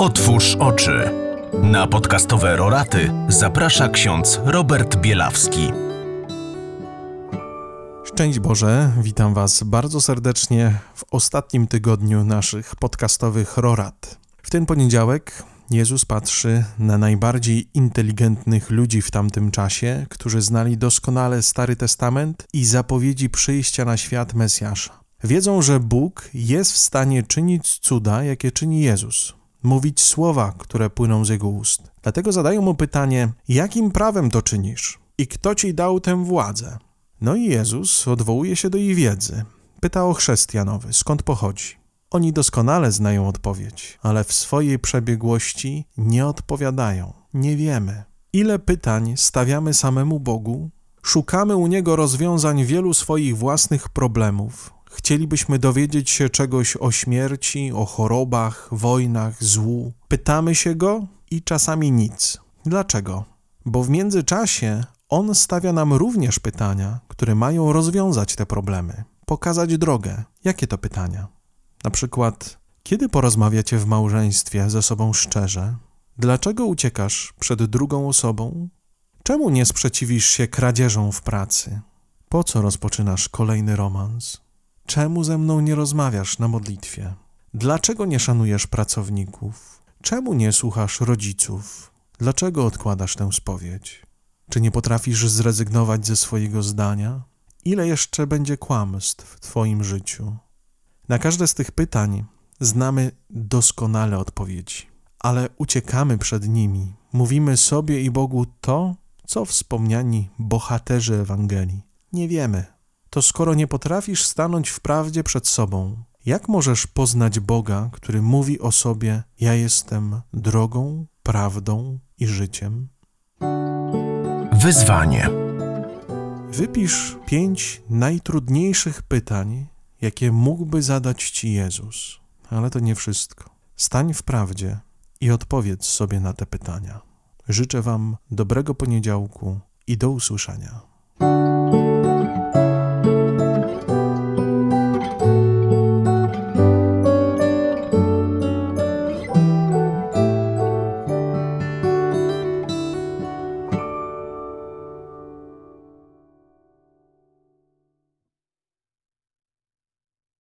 Otwórz oczy. Na podcastowe roraty zaprasza ksiądz Robert Bielawski. Szczęść Boże, witam Was bardzo serdecznie w ostatnim tygodniu naszych podcastowych rorat. W ten poniedziałek Jezus patrzy na najbardziej inteligentnych ludzi w tamtym czasie, którzy znali doskonale Stary Testament i zapowiedzi przyjścia na świat Mesjasza. Wiedzą, że Bóg jest w stanie czynić cuda, jakie czyni Jezus, mówić słowa, które płyną z jego ust. Dlatego zadają mu pytanie: jakim prawem to czynisz? I kto ci dał tę władzę? No i Jezus odwołuje się do ich wiedzy. Pyta o chrzest Janowy, skąd pochodzi. Oni doskonale znają odpowiedź, ale w swojej przebiegłości nie odpowiadają. Nie wiemy. Ile pytań stawiamy samemu Bogu? Szukamy u Niego rozwiązań wielu swoich własnych problemów. Chcielibyśmy dowiedzieć się czegoś o śmierci, o chorobach, wojnach, złu. Pytamy się Go i czasami nic. Dlaczego? Bo w międzyczasie On stawia nam również pytania, które mają rozwiązać te problemy, pokazać drogę. Jakie to pytania? Na przykład, kiedy porozmawiacie w małżeństwie ze sobą szczerze? Dlaczego uciekasz przed drugą osobą? Czemu nie sprzeciwisz się kradzieżom w pracy? Po co rozpoczynasz kolejny romans? Czemu ze mną nie rozmawiasz na modlitwie? Dlaczego nie szanujesz pracowników? Czemu nie słuchasz rodziców? Dlaczego odkładasz tę spowiedź? Czy nie potrafisz zrezygnować ze swojego zdania? Ile jeszcze będzie kłamstw w Twoim życiu? Na każde z tych pytań znamy doskonale odpowiedzi, ale uciekamy przed nimi. Mówimy sobie i Bogu to, co wspomniani bohaterzy Ewangelii. Nie wiemy. To skoro nie potrafisz stanąć w prawdzie przed sobą, jak możesz poznać Boga, który mówi o sobie: Ja jestem drogą, prawdą i życiem? Wyzwanie. Wypisz pięć najtrudniejszych pytań, jakie mógłby zadać ci Jezus. Ale to nie wszystko. Stań w prawdzie i odpowiedz sobie na te pytania. Życzę Wam dobrego poniedziałku i do usłyszenia.